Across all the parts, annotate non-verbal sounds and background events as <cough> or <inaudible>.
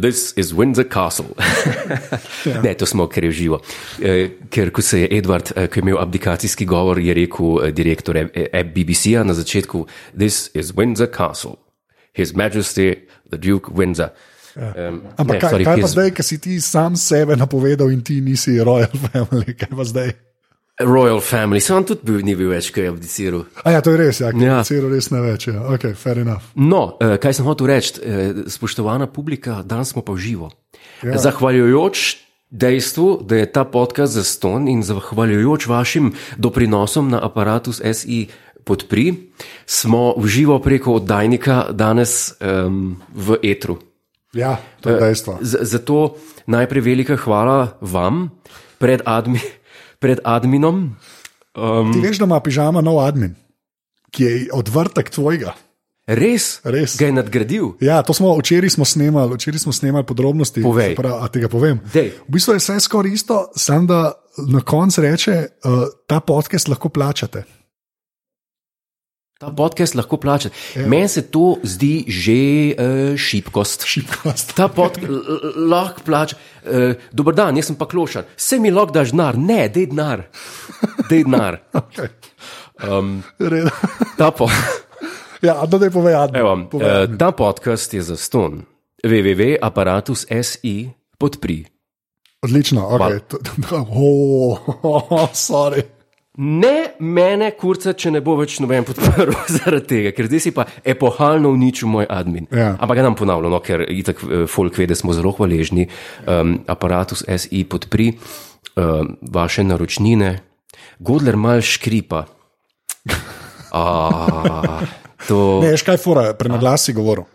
This is Windsor Castle. <laughs> ja. Ne, to smo, ker je živo. Eh, ker ko se je Edward, eh, ki je imel abdikacijski govor, je rekel eh, direktor BBC-a na začetku: This is Windsor Castle. His Majesty, the Duke Windsor. Um, Ampak ne, kaj, sorry, kaj pa his... zdaj, ki si ti sam sebe napovedal in ti nisi Royal <laughs> Family, kaj pa zdaj? Royal Family, sem tudi bil, ni bil več, ki je abdiciral. A ja, to je res, ja, ki je ja. abdiciral res ne več. Ja. Ok, fair enough. No, uh, kaj sem hotel reči, uh, spoštovana publika, danes smo pa živo. Ja. Zahvaljujoč dejstvu, da je ta podcast za ston in zahvaljujoč vašim doprinosom na aparatus SI podpri, smo v živo preko oddajnika danes um, v etru. Ja, to je eh, dejstvo. Z zato najprej velika hvala vam pred, admi, pred adminom. Um, Ti veš, da ima pižama nov admin, ki je odvrtek tvojega. Res? Res. Ga je nadgradil. Ja, to smo včeraj smo snemali, včeraj smo snemali podrobnosti. Povej. Prav, a tega povem. Dej. V bistvu je vse skoraj isto, samo da na koncu reče, uh, ta podcast lahko plačate. Ta podcast lahko plačate. Meni se to zdi že uh, šibkost. šibkost. Ta podcast lahko plača. Uh, Dober dan, jaz sem pa klošar. Se mi lahko daš denar, ne, dej denar. Dej denar. <laughs> okay. um, ta podcast. <laughs> Ja, da ne povej, da je to. Ta podcast je za ston. www.apparatus.si podpri. Odlično, ok. Oh, oh, sorry. Ne mene, kurca, če ne bo več noben podprl <laughs> zaradi tega, ker zdaj si pa epohalno uničil moj admin. Ja. Ampak ga nam ponavljamo, no, ker itak eh, folk ve, da smo zelo hvaležni. Um, aparatus SI podpri um, vaše naročnine, Godler mal škripa. Ah. To... Ne, veš kaj, fora, prenaglasi govoril.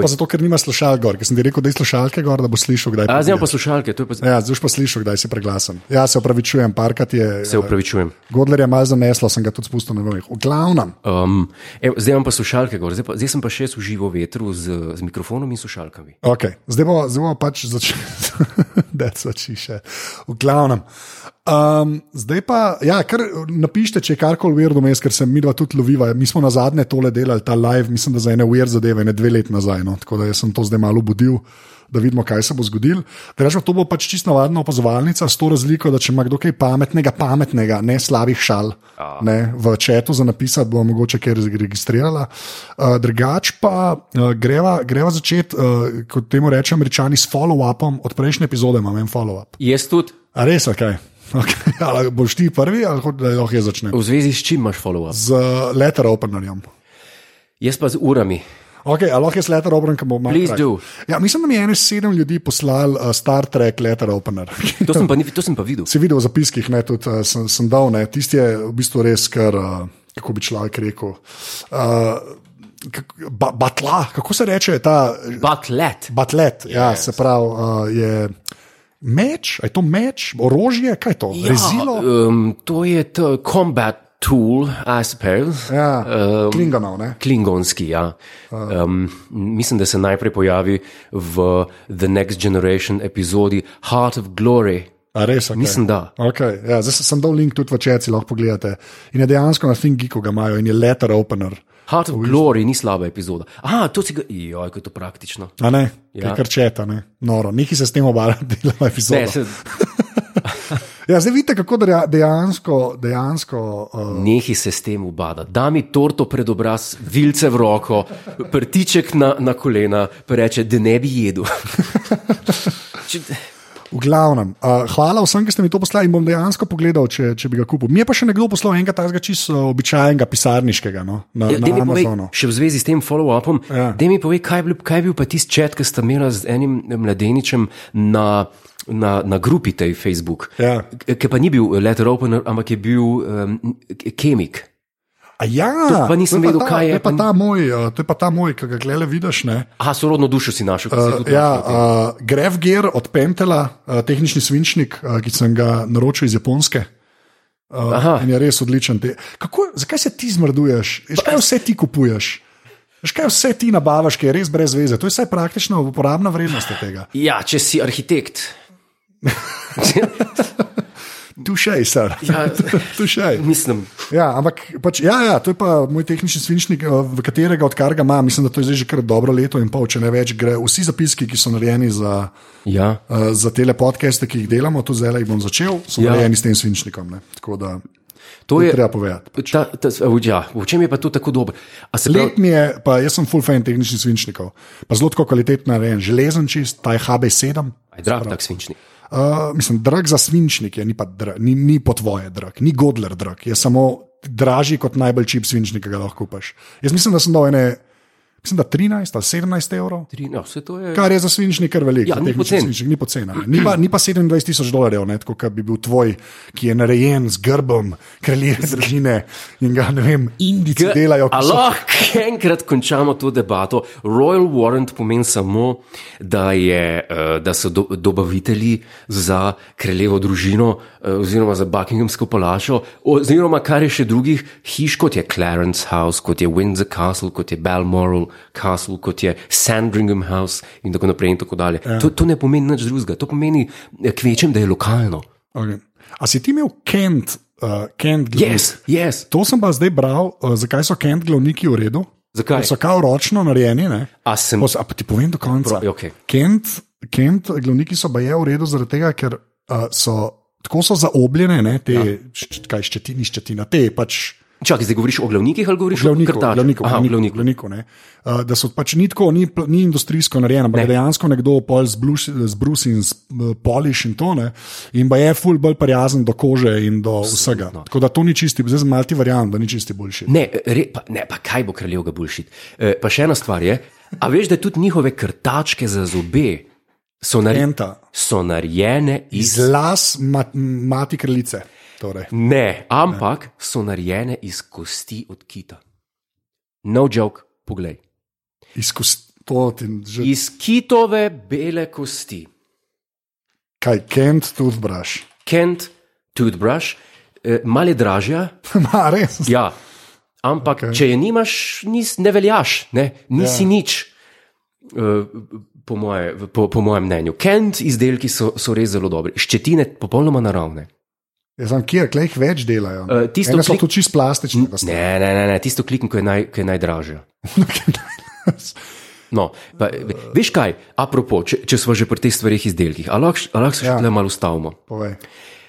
Pa zato, ker nima slušalk gor, ker sem ti rekel, da je slušalke gor, da bo slišal, kdaj. Zdaj pa slušalke, to je pa zdaj. Ja, zdaj pa slišal, kdaj si preglasen. Ja, se upravičujem, parkrat je. Se upravičujem. Godler je malo zaneslo, sem ga tudi spustil na novih. V glavnem. Um, ev, zdaj imam pa slušalke gor, zdaj, pa, zdaj sem pa še v živo vetru z, z mikrofonom in slušalkami. Ok, zdaj bomo bo pač začeli. That's <laughs> what she said. V glavnem. Um, zdaj pa, ja, kar napišite, če je karkoli uver do mesta, ker se mi dva tudi loviva. Mi smo na zadnje tole delali, ta live, mislim, da za ene uver zadeve, ne dve leti nazaj. No? Tako da sem to zdaj malo budil, da vidimo, kaj se bo zgodilo. Rečemo, to bo pač čisto navadna opazovalnica s to razliko, da če ima kdo kaj pametnega, pametnega, ne slabih šal, ne, v četu za napisati, bo mogoče kaj registrirala. Uh, drugač pa uh, greva, greva začeti, uh, kot temu rečemo, američani s follow-upom od prejšnje epizode, imam en follow-up. Jaz tudi. A res, kaj? Okay. Okay. Ali boš ti prvi, ali lahko jaz začnem? V zvezi s čim imaš follow-up? Z letter openerjem. Jaz pa z urami. Okay, lahko jaz letter opener, ki bo malo. Please do. Ja, mislim, da mi je eno sedem ljudi poslal uh, Star Trek letter opener. <laughs> to, sem pa, to sem pa videl. Si videl v zapiskih, ne, tudi uh, sem, sem dal, ne. Tisti je v bistvu res, kar, uh, kako bi človek rekel. Uh, Ba, batla, kako se reče ta? Batlet. Batlet, ja, yes. se pravi, uh, je meč, je to meč, orožje, kaj je to? Ja, um, to je to combat. Tool, I suppose. Ja, um, Klingonov, ne? Klingonski, ja. Um, mislim, da se najprej pojavi v The Next Generation epizodi Heart of Glory. A res, okay. Mislim, da. Okay, ja, zdaj sem dal link tudi v čeci, lahko pogledate. In je dejansko na Fingiku ga imajo in je letter opener. Heart of Glory ni slaba epizoda. Aha, to si ga. Jo, je to praktično. A ne, ja. kar četa, ne. Noro, neki se s tem obadali, <laughs> da je epizoda. Ne, se... <laughs> ja, zdaj vidite, kako dejansko. dejansko uh... Nehi se s tem ubada. Da mi torto pred obraz, vilce v roko, prtiček na, na kolena, pa reče, da ne bi jedel. V glavnem, uh, hvala vsem, ki ste mi to poslali in bom dejansko pogledal, če, če bi ga kupil. Mi je pa še nekdo poslal enega takega čisto običajnega pisarniškega. No, na, ja, na povej, še v zvezi s tem follow-upom, ja. da mi povej, kaj, kaj je bil pa tisti čet, ki ste imeli z enim mladeničem na. Na, na grupi tej Facebook, ja. ki pa ni bil letter opener, ampak je bil um, kemik. Ja, pa nisem vedel, kaj je. To je pa ta moj, uh, to je pa ta moj, ki ga gledaj, vidiš. Ne? Aha, sorodno dušo si našel. Uh, ja, uh, Gref Gear od Pentela, uh, tehnični svinčnik, uh, ki sem ga naročil iz Japonske. Uh, in je res odličen. Kako, zakaj se ti zmrduješ? Kaj vse ti kupuješ? Veš, kaj vse ti nabavaš, ki je res brez veze? To je vse praktično uporabna vrednost tega. Ja, če si arhitekt. <laughs> Tušej, sir. Ja. <laughs> Tušej. Mislim, Ja, ampak pač, ja, ja, to je pa moj tehnični svinčnik, eh, v katerega odkar ga imam. Mislim, da to je zdaj že kar dobro leto in pol, če ne več. Gre vsi zapiski, ki so narejeni za, ja. uh, za tele podcaste, ki jih delamo, to zdaj jih bom začel, so Ja. narejeni s tem svinčnikom. Ne. Tako da to je treba povedati. Ta, ta, ja, v čem je pa to tako dobro? A se pravi, Let mi je, pa jaz sem full fan tehničnih svinčnikov, pa zelo kvalitetno narejen, železen čist, ta je HB7. aj drag tak svinčnik. Uh, mislim, drag za svinčnik je, ni, dra, ni, ni po tvoje drag, ni Godler drag, je samo dražji kot najbolj čip svinčnik, ki ga lahko kupaš. Jaz mislim, da sem dal ene, mislim, da 13 ali 17 evrov. Tri, no, vse to je. Kar je za svinčnik kar veliko. Ja, ni poceni. Ni poceni. ne. Ni pa, ni pa 27 tisoč dolarjev, ne, tako kot bi bil tvoj, ki je narejen z grbom kraljeve družine in ga, ne vem, indici K- delajo. So- lahko enkrat končamo to debato. Royal Warrant pomeni samo, da, je, eh, da so do, dobavitelji za kraljevo družino, eh, oziroma za Buckinghamsko palačo, oziroma kar je še drugih hiš, kot je Clarence House, kot je Windsor Castle, kot je Balmoral Castle, kot je Sandringham House in tako naprej. In tako dalje. Ja. to, to ne pomeni nič drugega, to pomeni eh, kvečem, da je lokalno. Okay. A si ti imel Kent, uh, Kent glavnik? Yes, yes. To sem pa zdaj bral, uh, zakaj so Kent glavniki v redu. Zakaj? Ker So kao ročno narejeni. Ne? A sem. Pos, a ti povem do konca. Prav, okej. Kent, Kent, glavniki so baje v redu, zaradi tega, ker uh, so tako so zaobljene, ne, te ja. kaj ščetini, ščetina, te pač. Čakaj, zdaj govoriš o glavnikih ali govoriš Glavnikov, o krtačih? glavnikov, Aha, glavnikov. glavnikov, ne. uh, da so pač ni tako, ni, ni industrijsko narejeno, ampak Ne. dejansko nekdo pol zbrusi in uh, poliš in to ne. In pa je ful bolj prijazen do kože in do vsega. Tako da to ni čisti, zdaj sem malti verjamem, da ni čisti boljši. Ne, re, pa, ne, pa kaj bo kraljevega bulšit. E, pa še ena stvar je, a veš, da tudi njihove krtačke za zobe so, nar Kenta, so narejene iz. iz las mat, mati kraljice. Torej. Ne, ampak so narejene iz kosti od kita. No joke, poglej. Izkus, to ti že. Iz kitove bele kosti. Kaj, Kent, toothbrush. Kent, toothbrush, e, malo je dražja, <laughs> Ma, res. Ja, ampak okay. če je nimaš, nis, ne veljaš, ne? nisi ja. nič. Uh, po, moje, po, po mojem mnenju. Kent izdelki so, so res zelo dobri, ščetine popolnoma naravne. Jaz sem kjer, klej jih več delajo. Eh, tisto Ene so klik- tu čist so- Ne, ne, ne, ne tisto klikam, ki je, naj, ki je najdražja. <laughs> No, pa, ve- veš kaj, apropo, če, če smo že pri teh stvarih izdelkih, ali lahko a lahko se še Ja. malo ustavimo. Povej.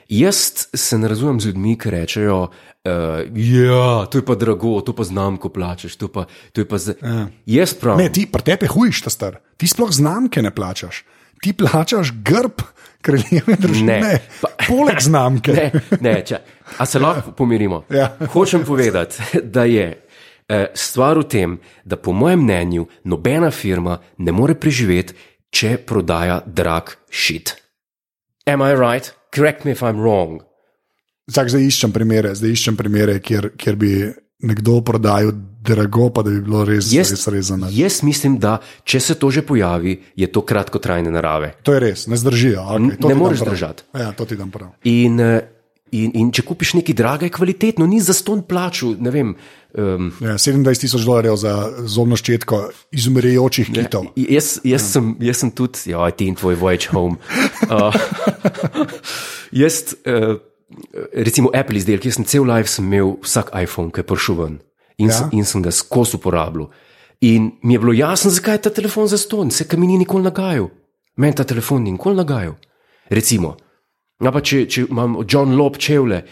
Jaz se ne razumem z ljudmi, ki rečejo, uh, ja, to je pa drago, to pa znam, ko plačeš. To pa, to je pa z... ja. Jaz pravim, Ne, ti, pri tebi hujš, ta star. Ti sploh znamke ne plačaš. Ti plačaš grb kraljeve družine. Ne, pa- Poleg znamke. <laughs> Ne, ne, če, a se lahko pomirimo? Ja. Hočem povedati, da je eh, stvar v tem, da po mojem mnenju nobena firma ne more preživeti, če prodaja drag shit. Am I right? Correct me if I'm wrong. Zdaj, zdaj iščem primere, zdaj iščem primere kjer, kjer bi nekdo prodajal drago, pa da bi bilo res, Jaz, res rezano. jaz mislim, da če se to že pojavi, je to kratkotrajne narave. To je res, ne zdržijo. Okay, to ne moreš prav. držati. Ja, to ti dam prav. In, eh, in, in če kupiš nekaj draga, je kvalitetno, ni za ston plaču. Ne vem. Um, Ja, 27 tisoč dolarjev za zobno ščetko izumirajočih kitov. Jaz, jaz, sem, jaz sem tudi, ja, ti in tvoj voyage home. Uh, <laughs> <laughs> jaz, uh, recimo Apple izdelki, jaz sem cel life sem imel vsak iPhone, ki je prišel ven in, ja. Sem, in sem ga skozi uporabljal. In mi je bilo jasno, zakaj je ta telefon za ston, se kam ni nikoli nagajal. Meni ta telefon ni nikoli nagajal. Recimo, ja, pa če, če imam John Lob čevlje,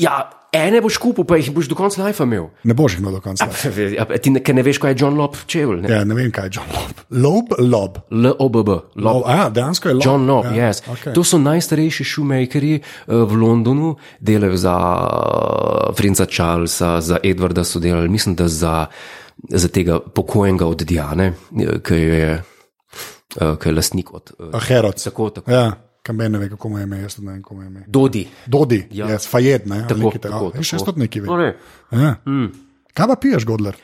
ja, ene boš kupil, pa jih boš do konca life imel. Ne boš jih imel do konca. Ja, ti ne, ne veš, kaj je John Lob čevlj. ne? Ja, ne vem, kaj je John Lob. Lob, lob. LOBB, Lob. lob. A, dejansko je lob. John Lob, ja, yes. okay. To so najstarejši shoemakerji uh, v Londonu, delajo za uh, Franca Charlesa, za Edwarda so delali, mislim, da za, za tega pokojnega od Diane, eh, ki je, uh, ki je lastnik od. Uh, Herod. tako, tako. Ja, kam ne ve, kako mu je ime, jaz ne vem, kako mu je ime. Dodi. Dodi, Ja. yes, Fajed, ne? Tako, Tako, tako, tako, še stot neki ve. No, ne. Ja. Mm. Kaj pa piješ, Godler?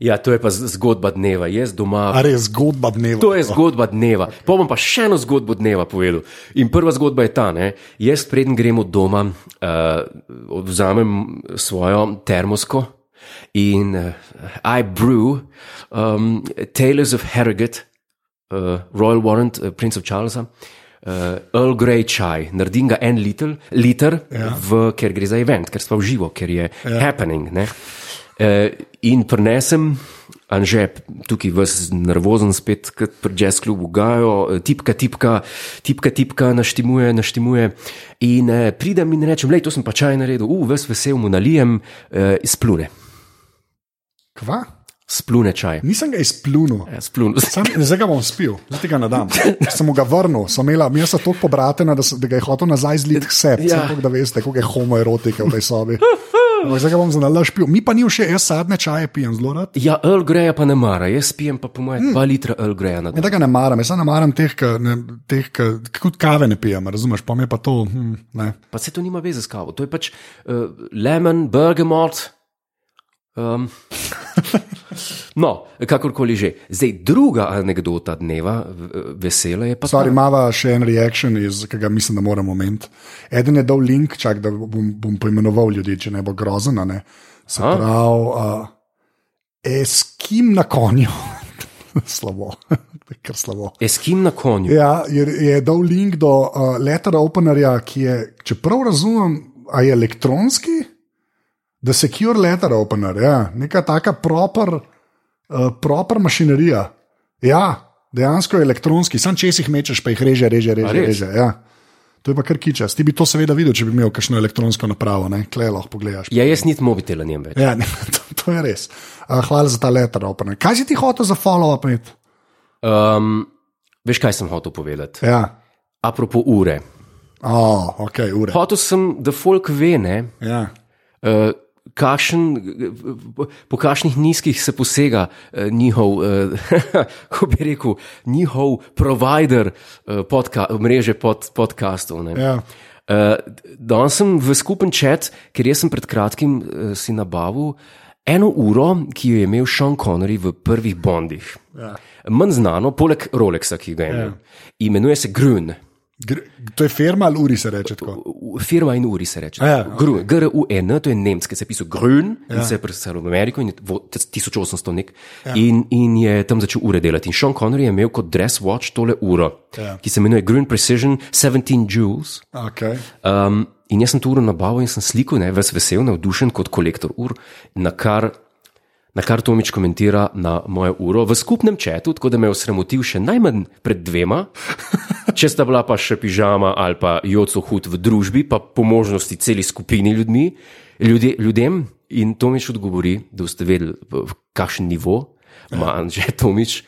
Ja, to je pa zgodba dneva. Jaz doma. A res zgodba dneva. To je zgodba dneva. Pa bom pa še eno zgodbo dneva povedal. In prva zgodba je ta, ne? jaz preden grem od doma, uh, vzamem svojo termosko in uh, I brew um, Tales of Harrogate, uh, Royal Warrant, uh, Prince of Charlesa. uh, Earl Grey čaj, naredim ga en liter, liter Ja. v, ker gre za event, ker smo v živo, ker je ja. happening. Ne? Uh, in prenesem, Anže, tukaj vas nervozen spet, kot pri jazz klubu Gajo, eh, tipka, tipka, tipka, tipka, naštimuje, naštimuje. In uh, pridem in rečem, lej, to sem pa čaj naredil, uh, ves vesel mu nalijem, uh, splune, Kva? Splune čaj. Nisem ga izplunil. Splune. Sam, zdaj ga bom spil, zdaj ga ne dam. <laughs> Sem ga vrnil, sem imela, smo tako pobratena, da, sem- da ga je hotel nazaj zliti vse, Ja. ja. da veste, kako je homoerotike v tej sobi. <laughs> Ampak Zdaj ga bom za nalaž pil. Mi pa ni všeč, jaz sadne čaje pijem zelo rad. Ja, Earl Greya pa ne mara, jaz pijem pa po mojem 2 litra Earl Greya na dan. Ja, tega ne maram, jaz ne maram teh, ne- teh kot kave ne pijem, razumeš, pa mi je pa to. Hm, ne. Pa se to nima veze s kavo, to je pač uh, lemon, bergamot. Um, no, kakorkoli že. Zdaj, druga anekdota dneva, vesela je pa Stvari ta. imamo še en reaction, iz, ki ga mislim, da moramo omeniti. Eden je dal link, čak, da bom, bom poimenoval ljudi, če ne bo grozen. a Ne. Se A? pravi, uh, eskim na konju. <laughs> slabo, kar slabo. Eskim na konju. Ja, je, je dal link do uh, letter openerja, ki je, če prav razumem, a je elektronski, da secure letter opener, ja, neka taka proper, uh, proper mašinerija. Ja, dejansko je elektronski, sam če si jih mečeš, pa jih reže, reže, reže. reže ja. To je pa kar kičas. Ti bi to seveda videl, če bi imel kakšno elektronsko napravo, ne, klej lahko pogledaš. Ja, jaz niti mobitela njem več. Ja, <laughs> ne, to, to je res. Uh, hvala za ta letter opener. Kaj si ti hotel za follow-up? Um, veš, kaj sem hotel povedati? Ja, Apropo ure. oh, ok, ure. Hotel sem, da folk ve, ne, Ja. uh, kakšen, po kakšnih nizkih se posega uh, njihov, uh, <laughs> kako bi rekel, njihov provider uh, podka, mreže pod, podkastov. ne. Ja. Uh, Danes sem v skupen čat, ker jaz sem pred kratkim uh, si nabavil eno uro, ki jo je imel Sean Connery v prvih Bondih. Ja. Manj znano, poleg Rolexa, ki ga je imel. Imenuje se Grun. Gr to je firma ali uri se reče tako. Firma in uri se reče. Ja, Grun, GRUN, to je nemški, se je pisal Grün ja. in se je preselil v Ameriko in je vo- 1800 nek. Ja. In, in je tam začel ure delati. In Sean Connery je imel kot dress watch tole uro, Ja. ki se imenuje Grün Precision 17 Joules. Okay. Um, in jaz sem to uro nabavil in sem slikal, ne, ves vesel, navdušen kot kolektor ur, na kar, na kar Tomič komentira na mojo uro v skupnem četu, tako da me je osramotil še najmanj pred dvema. <laughs> Če sta bila pa še pižama ali pa joco hud v družbi, pa po možnosti celi skupini ljudmi, ljudje, ljudem. In Tomič odgovori, da boste vedeli, kakšen nivo ima Anže Tomič.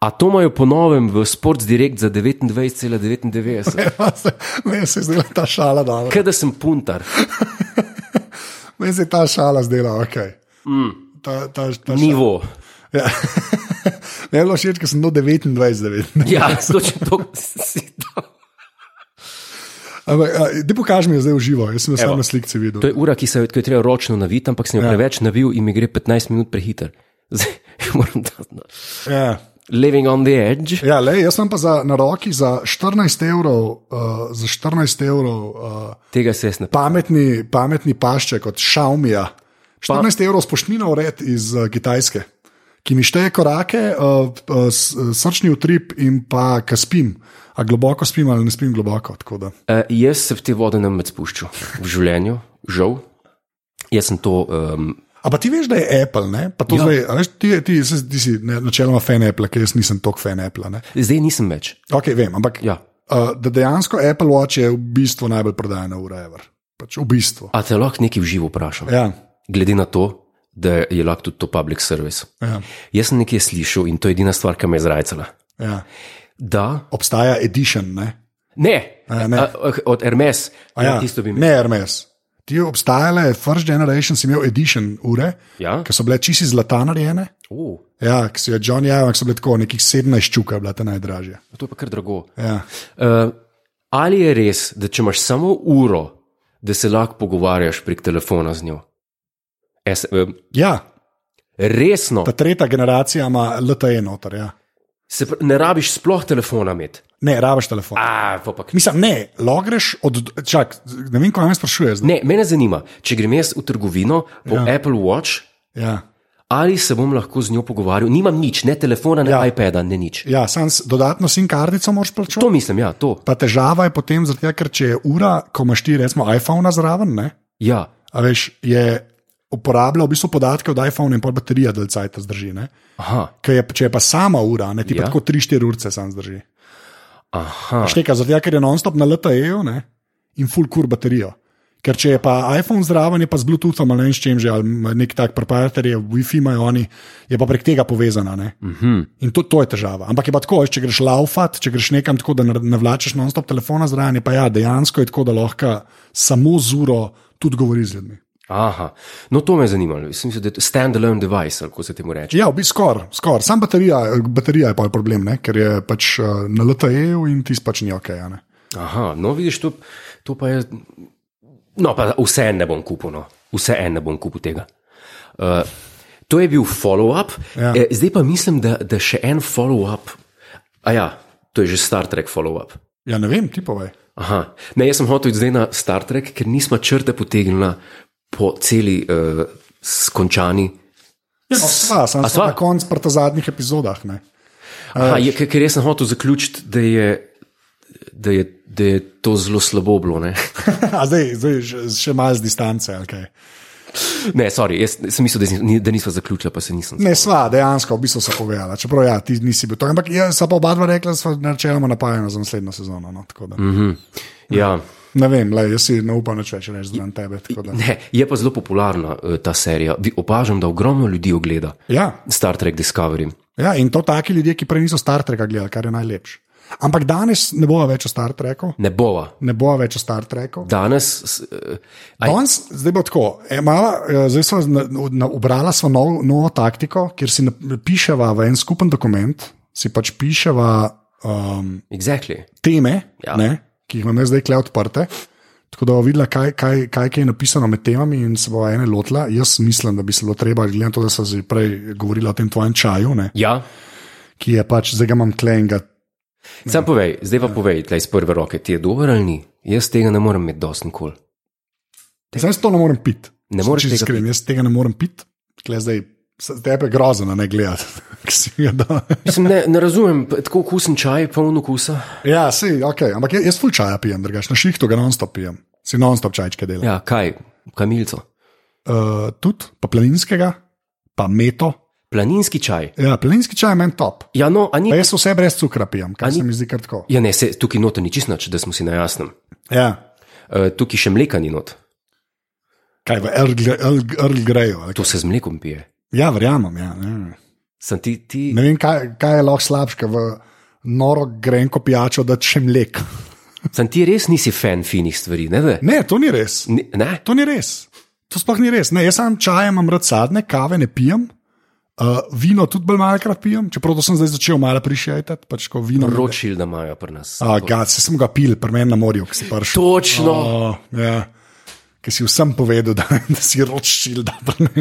A to imajo po novem v Sports Direct za 29,99. <laughs> Meni se je zdela ta šala dobra. Kaj da sem puntar. <laughs> Meni se je ta šala zdela, ok. Mm. Ta, ta, ta Nivo. Ja. <laughs> Meni je bilo všeč, ker sem do 29, 29. Ja, točno to si dal. Ampak, a, Ti pokaži mi zdaj v živo, jaz sem samo na slikci videl. To je ura, ki se jo jo treba ročno naviti, ampak sem jo ja. preveč navil in mi gre 15 minut prehiter. <laughs> Zdaj, moram da- da- Ja. Living on the edge. Ja, lej, jaz sem pa za, na roki za 14 evrov, uh, za 14 evrov uh, Tega se jaz ne. pametni, pametni pašček od Xiaomija. 14 pa. evrov spoštnina ured iz uh, Kitajske, ki mi šteje korake, uh, uh, srčni utrip in pa ka spim. A globoko spim ali ne spim globoko. Uh, jaz se v te vode ne med spuščal v življenju, žal. Jaz sem to. Um, A pa ti veš, da je Apple, ne? Pa to Ja. zdaj, veš, ti, ti, ti, ti si ne, načeloma fan Apple, ker jaz nisem tok fan Apple. Ne? zdaj nisem več. Ok, vem, ampak Ja. uh, da dejansko Apple Watch je v bistvu najbolj prodajana ura. Pač v bistvu. A te lahko nekaj v živo vprašam? Ja, Glede na to, da je lahko tudi to public service. ja, Jaz sem nekaj slišal in to je edina stvar, ki me je zrajcala. ja. Da, Obstaja edition, ne? ne, A, ne. A, od Hermes, A Ja, tisto bi imel. ne, Hermes. Ti obstajale, first generation si imel edition ure, Ja? ki so bile čisi zlata narejene. Uh, Ja, ki si jo John Javek, so bile tako nekih 17 čuka, bila ta najdražja. to je pa kar drago. Ja. Uh, ali je res, da če imaš samo uro, da se lahko pogovarjaš prek telefona z njo? Es, uh, ja, resno, ta tretja generacija ima LTE noter. Ja. se, ne rabiš sploh telefona imeti. Ne, rabiš telefon. A, pa pa. Mislim, ne, lahko greš od. Čak, ne vem, kaj me sprašuje. zdaj. Ne, mene zanima, če grem jaz v trgovino po ja. Apple Watch, Ja. ali se bom lahko z njo pogovarjal. Nimam nič, ne telefona, ne Ja. iPada, ne nič. Ja, sam s dodatno SIM kartico moraš plačati. To mislim, ja, to. Pa težava je potem, zato, ker če je ura, ko imaš ti recimo iPhone zraven, ne, Ja, a veš, je uporabljal v bistvu podatke od iPhone in pol baterija del cajt zdrži. Ne? aha, Ker je, če je pa sama ura, ne ti ja. pa tako 3-4 urce sam zdrži. Šteka, zato, ker je non-stop na LTE-ju in full kur baterijo. Ker če je pa iPhone zraven, je pa z Bluetoothom ali ne s čim že, ali nek tak proprietarje, Wi-Fi imajo oni, je pa prek tega povezana. Ne? Mm -hmm. In to, to je težava. Ampak je pa tako, če greš laufat, če greš nekam tako, da ne ne vlačeš non-stop telefona zraven, je pa ja, dejansko je tako, da lahko samo z uro tudi govori z ljudmi. Aha, no to me je zanimalo. Mislim, da je to standalone device, ali kako se temu reče. Ja, v bistvu skoraj, skor. sam baterija, baterija je pa problem, ne? ker je pač uh, na LTE-ju in ti pač ni ok. Aha, no vidiš, to, to pa je. No, pa vse en ne bom kupil, no. vse en ne bom kupil tega. Uh, to je bil follow-up, Ja. ja. e, zdaj pa mislim, da, da še en follow-up. A ja, to je že Star Trek follow-up. Ja, ne vem, ti povej. Aha, ne, jaz sem hotel iti zdaj na Star Trek, ker nismo črte potegnili po celi uh, skončani. Ja, no, sva, sem sva na koncu pri zadnjih epizodah. Ne? Aha, je, ker, jaz sem hotel zaključiti, da je, da je, da je to zelo slabo bilo. <laughs> Zdaj, zdaj še malo z distance. kaj? ne sorry, jaz sem mislil, da, ni- da nismo zaključili, pa se nisem. Ne, sva, dejansko, v bistvu so povedala. Čeprav ja, ti nisi bil to. Ampak jaz sem pa oba dva rekla, da smo načeloma napajeni za naslednjo sezono. No, tako da, mm. Ja. Ne vem, le, jaz si ne upam več reči za tebe. Ne, je pa zelo popularna eh, ta serija. Opažam, da ogromno ljudi ogleda Ja, Star Trek Discovery. ja, in to taki ljudje, ki prej niso Star Treka gledali, kar je najlepše. Ampak danes ne bo več o Star Treku, Ne bova. ne bo več o Star Treku. Danes, eh, aj, Danes, zdaj bo tako. E, mala, eh, zdaj smo na, na, ubrala smo nov, novo taktiko, kjer si piševa v en skupen dokument, si pač piševa um, exactly. teme, Ja. ne, ki jih imam zdaj kle odprte. Tako da bo videla, kaj, kaj, kaj je napisano med temami, in se bo ene lotila. Jaz mislim, da bi se bilo treba, glede na to, da sem že prej govorila o tem tvojem čaju, ne, Ja, ki je pač zdaj ga imam klenga. sam povej, zdaj pa povej, tlej iz prve roke, ti je dober ali ni? Jaz tega ne morem imeti dosten kol. Zdaj to ne morem piti. Ne moreš tega iskren, jaz tega ne morem piti. Tle zdaj, tebe grozno, ne gledati. <laughs> ki si ga dal. Mislim, ne, ne razumem, tako okusen čaj, poln okusa. Ja, si, ok, ampak jaz, jaz full čaja pijem, drugač na šihtu ga non-stop pijem. Si non-stop čajčke delam. Ja. Ja, kaj, kamilco. Uh, tudi, pa planinskega, pa meto. Planinski čaj. Ja, planinski čaj je meni top. Ja, no, ni. Pa jaz vse brez cukra pijem, kar ni- se mi zdi kar tako. Ja, ne, se, tukaj noter ni čisto nič, da smo si na jasnem. Ja. Uh, tukaj še mleka ni not, Kaj v Earl, Gre- Earl, Earl Greyu? to se z mlekom pije. Ja, verjamem. Ja, ne. Sem ti, ti... ne vem, kaj, kaj je lahko slabše, v noro grenko pijačo, da še mlek. <laughs> Sem ti res nisi fan finih stvari, ne? ve? Ne, to ni res. Ni, ne? To ni res. To sploh ni res. Ne, jaz sam čaj imam rad sadne, kave ne pijem. Uh, vino tudi bolj malkrat pijem, čeprav sem zdaj začel malo prišajati. Pač, Ročil, da imajo pri nas. A, gad, se sem ga pil, pri meni na morju, ki si prišel. Točno. Oh, ja. Ki si vsem povedal, <laughs> da, da si ročil, da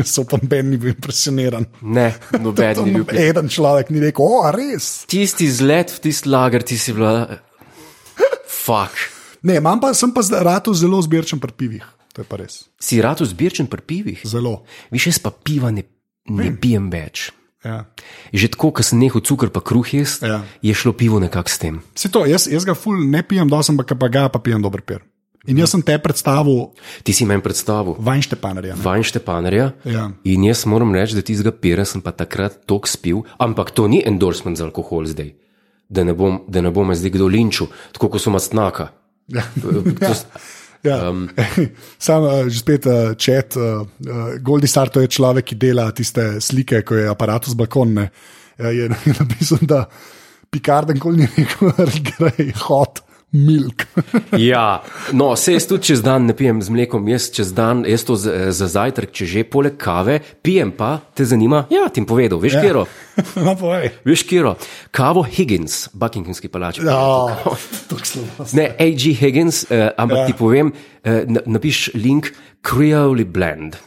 so pa meni bil impresioniran. Ne, noben ni bil. <laughs> Eden človek ni rekel, o, res. Tisti zlet v tisti lager, ti si bila. Fuk. Ne, pa, sem pa rado zelo zbirčen pri pivih. To je pa res. Si rado zbirčen pri pivih? Zelo. Viš, jaz pa piva ne, ne pijem več. Ja. Že tako, ko sem nehal cukor pa kruh jesti, Ja. je šlo pivo nekako s tem. Se to, jaz, jaz ga ful ne pijem, dosen pa, pa ga pa pijem dober pir. In jaz sem te predstavil Ti si meni predstavil Vajnštepanerja. ne. Vajn Štepanerja Ja. in jaz moram reči, da tistega pira sem pa takrat tok spil, ampak to ni endorsement za alkohol zdaj. Da ne bom, da ne bom me zdaj kdo linčil, tako kot so mastnaka. Ja. <laughs> To, <laughs> Ja. Um, <laughs> Sam uh, že spet uh, čet, uh, uh, Goldi Star, to je človek, ki dela tiste slike, ko je aparat z balkonne. Uh, je, je napisal, da Pikarden kol ni rekel, da gre hot milk. <laughs> ja, no, se jaz tudi čez dan ne pijem z mlekom, jaz čez dan, jaz to za, za zajtrk, če že poleg kave, pijem pa, te zanima? Ja, ti bom povedal, veš, ja. kjero. <laughs> no, povej. Veš, kjero. Kavo Higgins, Buckinghamski palač. Oh, <laughs> tako slabo. Ne, A.G. Higgins, uh, ampak Ja. ja. ti povem, uh, napiš link Creole Blend.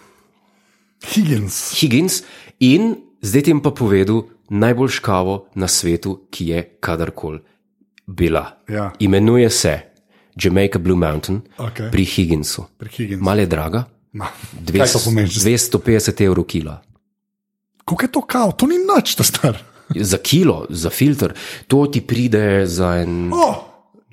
Higgins. Higgins in zdaj ti bom pa povedal najboljš kavo na svetu, ki je kadarkoli bila. Ja. Imenuje se Jamaica Blue Mountain Okej. pri Higginsu. Pri Higginsu. Malo je draga, Ma, Kaj to pomeni? 250 evrov kila. Kako je to kao? To ni nič, to star. Za kilo, za filter, to ti pride za en. Oh,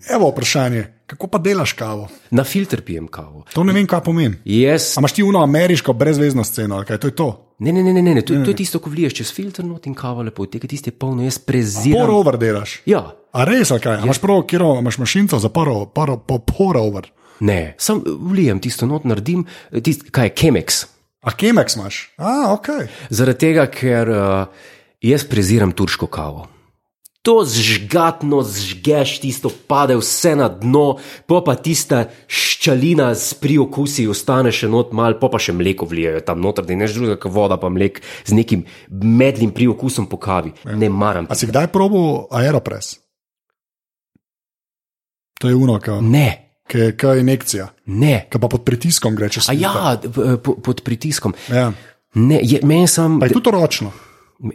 evo vprašanje, kako pa delaš kavo? Na filter pijem kavo. To ne vem, kaj pomeni. Jaz, A imaš ti uno ameriško brezvezno sceno, ali kaj to je to? ne, ne, ne, ne, ne. To, to je tisto, ko vliješ čez filter not in kavo lepo tega, tisti je polno, jaz preziram. Pour over delaš. Ja, A res, ali kaj? A Imaš prav, kjer imaš mašinco za poro, poro, po pour over. ne, sam vlijem tisto not, naredim, tist, kaj je Chemex. A Chemex imaš? A, ok. Zaradi tega, ker uh, jaz preziram turško kavo. To zžgatno zžgeš, tisto pade vse na dno, pa pa tista ščalina s priokusi ostane še not mal, pa pa še mleko vlijajo tam noter, da ne že drugega kot voda, pa mlek z nekim medlim priokusom po kavi. Ne maram. A si kdaj probil Aeropress? To je uno, Ne, ki je injekcija, ne. ki pa pod pritiskom gre čez A ja, p- p- pod pritiskom. ja. Ne, je, meni sam, Pa je tudi ročno.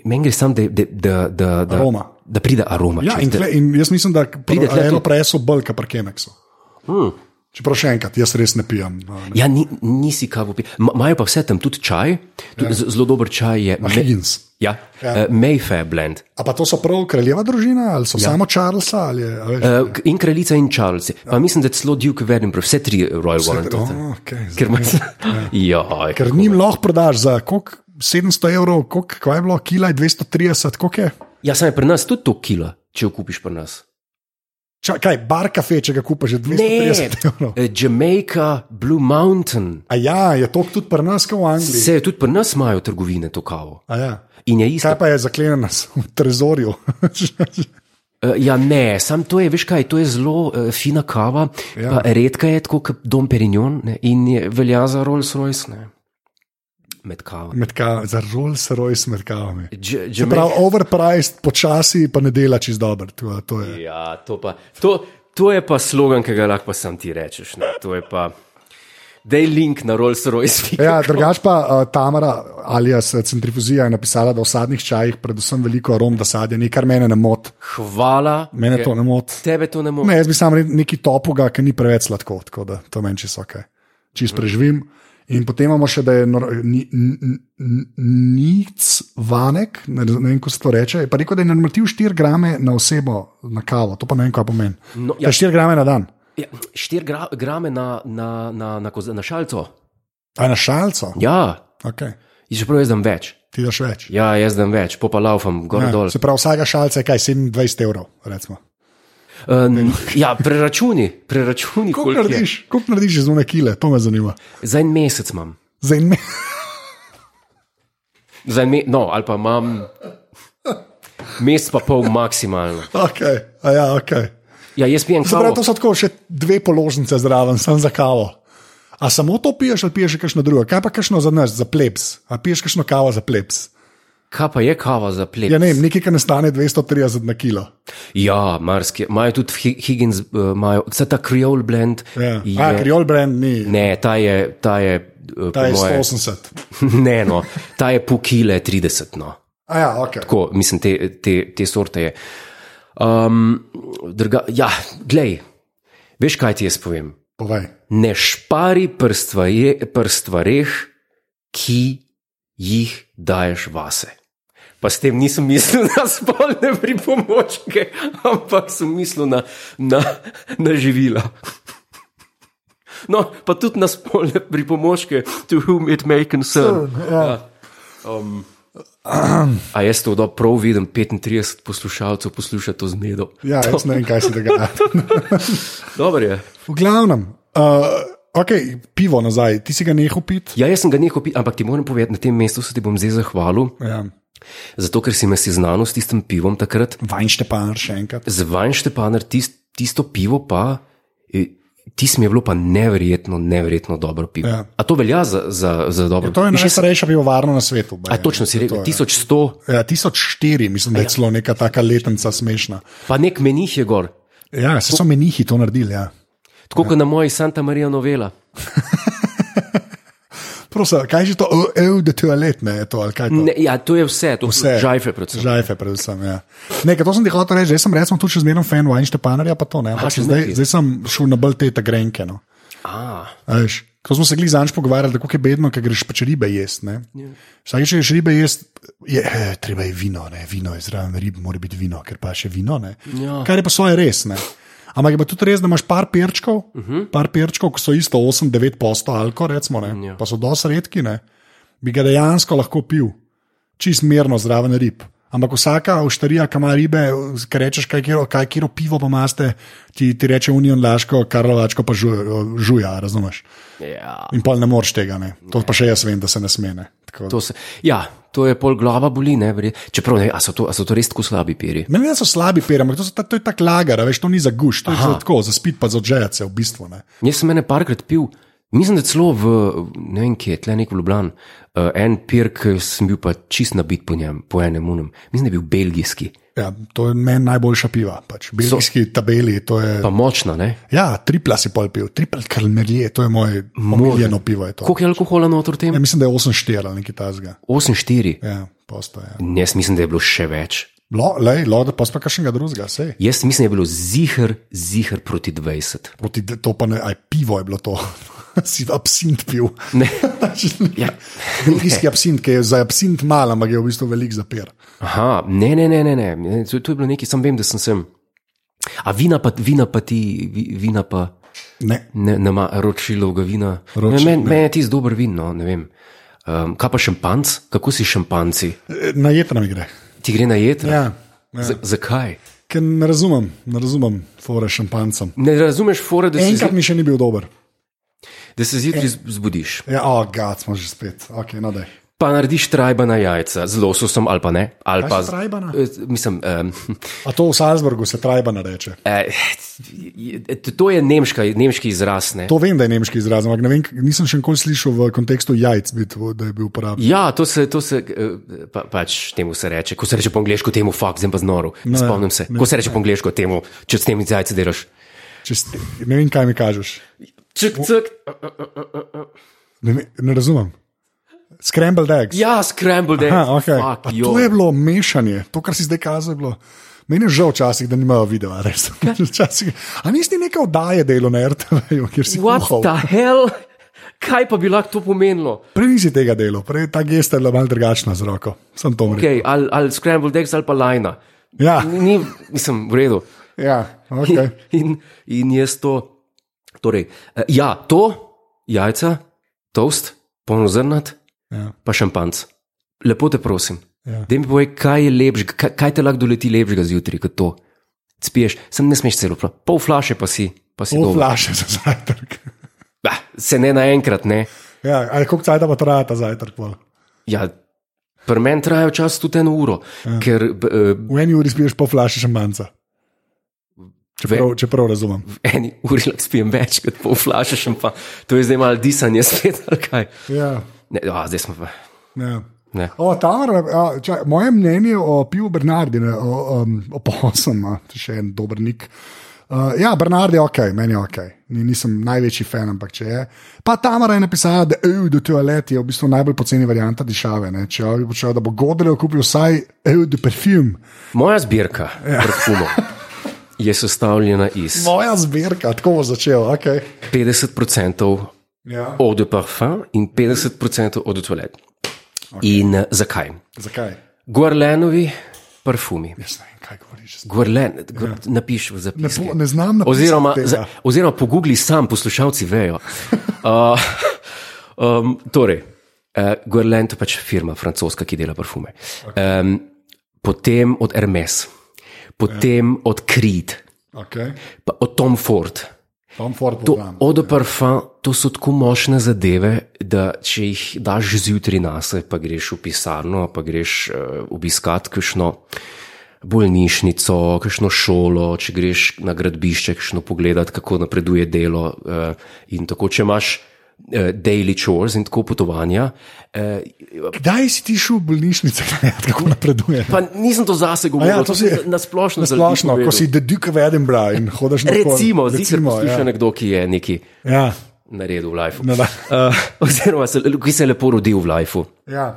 meni gre sam, da, da, da, da, Aroma. Da pride aroma. Ja, in, tle, in jaz mislim, da Pride tudi- Aeropressu bolj kot pri Chemexu. Hmm. Čeprav še enkrat, jaz res ne pijem. ne. Ja, ni, nisi kavo pil. Ma- Imajo pa vse tam tudi čaj, tudi ja. zelo dober čaj je. Higgins. Ja, ja. Uh, Mayfair blend. A pa to so prav kraljeva družina, ali so ja. samo Charlesa? Ali je, veš, Uh, in kraljica in Charles. Pa mislim, da celo Duke Edinburgh, vse tri Royal Warren. oh, okay, <laughs> Ker ima se. <laughs> Ja, Ker njim lahko prodaš za koliko? 700 evrov, koliko je bilo, kila je 230, koliko je? Ja, sem je pri nas tudi to kilo, če jo kupiš pri nas. Ča, kaj, bar kafe, če ga kupiš za 230 evrov. uh, Jamaica, Blue Mountain. A ja, je to tudi pri nas, kot v Angliji. Vse tudi pri nas imajo trgovine to kavo. A ja. In je isto. Kaj pa je zaklenjeno v trezorju? Uh, <laughs> ja, ne, sam to je, veš kaj, to je zelo uh, fina kava, ja. redka je tako kot Dom Perignon ne, in velja za Rolls Royce. Ne. Med kavo. med ka, za Rolls Royce med kavami. Se pravi, overpriced, počasi, pa ne dela čist dobro. To, to je. Ja, to, pa, to, to je pa slogan, ki ga lahko sam ti rečeš. Ne. To je pa. Dej link na Rolls Royce. Ja, drugač pa uh, Tamara, alias eh, Centrifuzija, je napisala, da v sadnih čajih predvsem veliko arom, da sadje, nekaj mene ne moti. Hvala. Mene to ne moti. Tebe to ne more. Ne, jaz bi sam rekel nekaj topoga, ki ni preveč sladko, tako da to meni čisto ok. Čist preživim. In potem imamo še, da je nor- ni- nic vanek, ne, ne vem, kako se to reče. Je pa rekel, da je normativ 4 grame na osebo na kavo, to pa ne vem, kaj pomeni. No, Ja. ja. 4 grame na dan. Ja, 4 gra, grame na, na, na, na, koza- na šalco. A na šalco? Ja, Okay. in čeprav jaz dam več. Ti daš več. Ja, jaz dam več, pa pa laufam gor Ja, dol. se pravi, vsaka šalca je kaj 27 evrov. Recimo. Um, ja, preračuni, preračuni. Je. narediš, koliko narediš iz one kile, to me zanima. Za en mesec imam. Za en me <laughs> Za en me no, ali pa imam mesec pa pol maksimalno. okay. A ja, okay. Ja, jaz pijem Se pravi, kavo. to so tako še dve položnice zraven, sem za kavo. A samo to piješ ali piješ še kakšno drugo? Kaj pa kakšno za nas, za plebs? A piješ kakšno kavo za plebs? Kaj pa je kava za pleb? Ja, ne nekaj, kar ne stane 230 na kilo. Ja, marsikje. Imajo tudi Hi- Higgins, uh, imajo vse ta Creole blend. Ja. je- A, Kriol brand ni, Ne, ta je, ta je, uh, ta po je moje, 180. <laughs> ne, no, ta je pol kile 30. No. A ja, ok. Tako, mislim, te, te, te sorte je. Um, druga, ja, glej, veš kaj ti jaz povem? Povej. Ne špari pri stvareh, ki jih daješ vase. Pa s tem nisem mislil na spolne pripomočke, ampak sem mislil na, na, na živila. No, pa tudi na spolne pripomočke, to whom it may concern. Ja. Um, a jaz to dobro prav vidim, 35 poslušalcev posluša to zmedo. ja, jaz ne vem, kaj se dogaja. <laughs> Dobro je. V glavnem, uh, ok, pivo nazaj, ti si ga nehal piti. Ja, jaz sem ga nehal piti, ampak ti moram povedati, na tem mestu se ti bom zdaj zahvalil, Ja. zato ker si me seznanil s tistim pivom takrat. Vajnštepanar še enkrat. Z Vajnštepaner, tist, tisto pivo pa, eh, tisto mi je bilo pa neverjetno, neverjetno dobro pivo. Ja. A to velja za, za, za dobro To je In še se- najstarejša pivovarna na svetu. A točno si rekel, To je. 1100, Ja, 1004, mislim, da je celo neka taka letenca smešna. pa nek menih je gor. Ja, se so menihi to naredili. Ja. Tako kot na moji Santa Maria novela. <laughs> Prosim, kaj je to, ev, da ne, je to ali kaj to? Ne, ja, to je vse, to Vse. žajfe predvsem. Žajfe, predvsem. Ja. Nekaj, to sem ti hotel reči, zdaj sem recimo tudi še zmerno fan Weinsteinarja, pa to ne. Ampak zdaj, zmeraj. zdaj sem šel na bolj te grenke. No. A, A Veš, ko smo se glih zanj pogovarjali, tako je bedno, ker greš pač ribe jesti. ne. Vsakeč, če greš ribe jesti, je eh, treba je vino, ne? vino je zraven rib, mora biti vino, ker pa še vino. ne. Ja. Kar je pa svoje res. Ne? Ampak je tudi res, da imaš par perčkov, uh -huh. par perčkov, ki so isto 8-9 posto alko, recimo, ne? Ja. pa so dosti redki, ne? bi ga dejansko lahko pil, čist mirno zraven rib. Ampak vsaka avštarija, ki ima ribe, ki rečeš, kaj kiro, kaj kiro pivo pa imaste, ti, ti reče Union Laško, Karlovačko pa žuja, žuja razumeš. ja. In pa ne moreš tega, ne. to pa še jaz vem, da se ne smene. To se, ja, to je pol glava boli, ne, verje- čeprav ne, a so to, a so to res tako slabi piri. Meni ne so slabi peri, ampak to, ta- to je tako lagar, veš, to ni za guš, to je Aha. za tako, za spit pa za odžejce v bistvu. Ne. Jaz sem ene parkrat pil, mislim, da celo v, ne vem, kje, tle nek v Ljubljani, uh, en pir, ki sem bil pa čist nabit po njem, po enem unem, mislim, da je bil belgijski, Ja, to je meni najboljša piva, pač. belgijski so, tabeli. to Je, pa močna, ne. ja, tripla si pol pil, tripla karmelje, to je moje omiljeno pivo. Je to. Koliko je alkohola noter v tem? ja, mislim, da je 8-4 ali nekaj tasga. 8-4. Ja, posto je. Jaz mislim, da je bilo še več. Lej, lo, da pa sploh kakšnega drugega, sej. Jaz mislim, da je bilo zihar, zihar proti 20. Proti to pa ne, aj pivo je bilo to. <laughs> si absint pil. Ne. <laughs> Ja. Belgijski absint, ki je za absint mal, ampak je v bistvu velik zapir. Aha, ne, ne, ne, ne, ne. To, to je bilo nekaj, sam vem, da sem sem. A vina pa, vina pa ti, vi- vina pa. Ne. Ne, ne ima ročilovega vina. Roči- Meni men je tisti dober vin, no, ne vem. Um, kaj pa šampanc? Kako si šampanci? Na jetra mi gre. Ti gre na jed? Ja, ja. Z, zakaj? Ker ne razumem, ne razumem, fore šampancem. Ne razumeš, fora, da se, Enkrat zju- mi še ni bil dober. Da se zjutraj z- zbudiš. Ja, oh, gad, smo že spet. Okay, no, daj. Pa narediš trajba na jajca z lososom ali pa ne. Ali Kaj pa, so trajbana? Eh, Mislim, um, A to v Salzburgu se trajbana reče. eh, to je nemška, nemški izraz. Ne? To vem, da je nemški izraz, ampak ne vem, nisem še nikoli slišal v kontekstu jajc, bit, da je bil uporabljen. Ja, to se, to se eh, pa, pač temu se reče. Ko se reče po angliško, temu fakt, zdaj pa znoro. No, ja, Spomnim se. Ko se reče po angliško, temu, če s tem jajce delaš. Čez, ne vem, kaj mi kažeš. Ček, ček. Ne, ve- ne razumem. Scrambled eggs. Ja, scrambled eggs. Aha, okay. Fuck, A jo. to je bilo mešanje, to, kar si zdaj kazal. je bilo- Meni je žal včasih, da nimajo videa. res. <laughs> Včasih, a nisi nekaj oddaje delo na RTV, kjer si What kuhal? the hell? Kaj pa bi lahko to pomenilo? Prej nisi tega delo, prej ta gesta je bila malo drugačna z roko. Sem to rekel. Okay, ali, ali scrambled eggs ali pa lajna. Ja, Ni, nisem v redu. ja, okay. In, in jaz to. Torej, eh, ja, to, jajca, toast, polnozrnat, ja. pa šampanc. Lepo te prosim. Ja. Da mi povej, kaj je lepšega, kaj, kaj te lahko doleti lepšega zjutraj kot to. Spiješ, sem ne smeš celo, pol flaše pa si, pa si Pol flaše za zajtrk. Ah, se ne naenkrat, ne. Ja, ali koliko časa pa traja ta zajtrk? pol? Ja, pri meni traja včasih tudi eno uro, ja. ker eh, V eni uri spiješ pol flaše šampanca. Čeprav, čeprav razumem. v eni uri lahko spijem več kot pol flaše šampa. To je zdaj malo disanje spet, ali kaj. Ja, Ne, a, zdaj smo pa. ja. Ne. O, Tamara, a, čaj, moje mnenje o pivu Bernardine, o, um, o posem, a, to je še en dober nik. Uh, ja, Bernard je ok, meni je ok, Ni, nisem največji fan, ampak če je. Pa Tamara je napisala, da je do toalet je v bistvu najbolj poceni varianta dišave. Ne? Če bi počel, da bo Godel kupil vsaj do parfum. Moja zbirka ja. parfumov <laughs> je sestavljena iz Moja zbirka, tako bo začel, ok. 50% Ja. de parfum in 50% eau de toilette. Okay. In uh, zakaj? Zakaj? Guarlenovi parfumi. Jaz ne vem, kaj govoriš. Guarlen, ja. napiš v Ne, zapisu. po, ne znam napisati Oziroma, za, oziroma pogugli sam, poslušalci vejo. Uh, <laughs> um, torej, uh, Guerlain je pač firma francoska, ki dela parfume. Um, potem od Hermes, potem ja. od Creed, Okay. pa od Tom Ford. Tom Ford To. Eau de parfum, to so tako močne zadeve, da če jih daš zjutraj na sebe, pa greš v pisarno, pa greš uh, obiskat kakšno bolnišnico, kakšno šolo, če greš na gradbišče, kakšno pogledat, kako napreduje delo. Uh, in tako, če imaš uh, daily chores in tako potovanja. Uh, Kdaj si ti šel v bolnišnico, <laughs> kako napreduje? pa nisem to zase govoril, ja, ja, to to si- si na splošno. Na splošno, ko si The Duke of Edinburgh in hodiš na Recimo, zdi se, posluša ja. nekdo, ki je neki. Ja. Naredil v lifeu. No. Uh, <laughs> oziroma, se, ki se je lepo rodil v lifeu. Ja.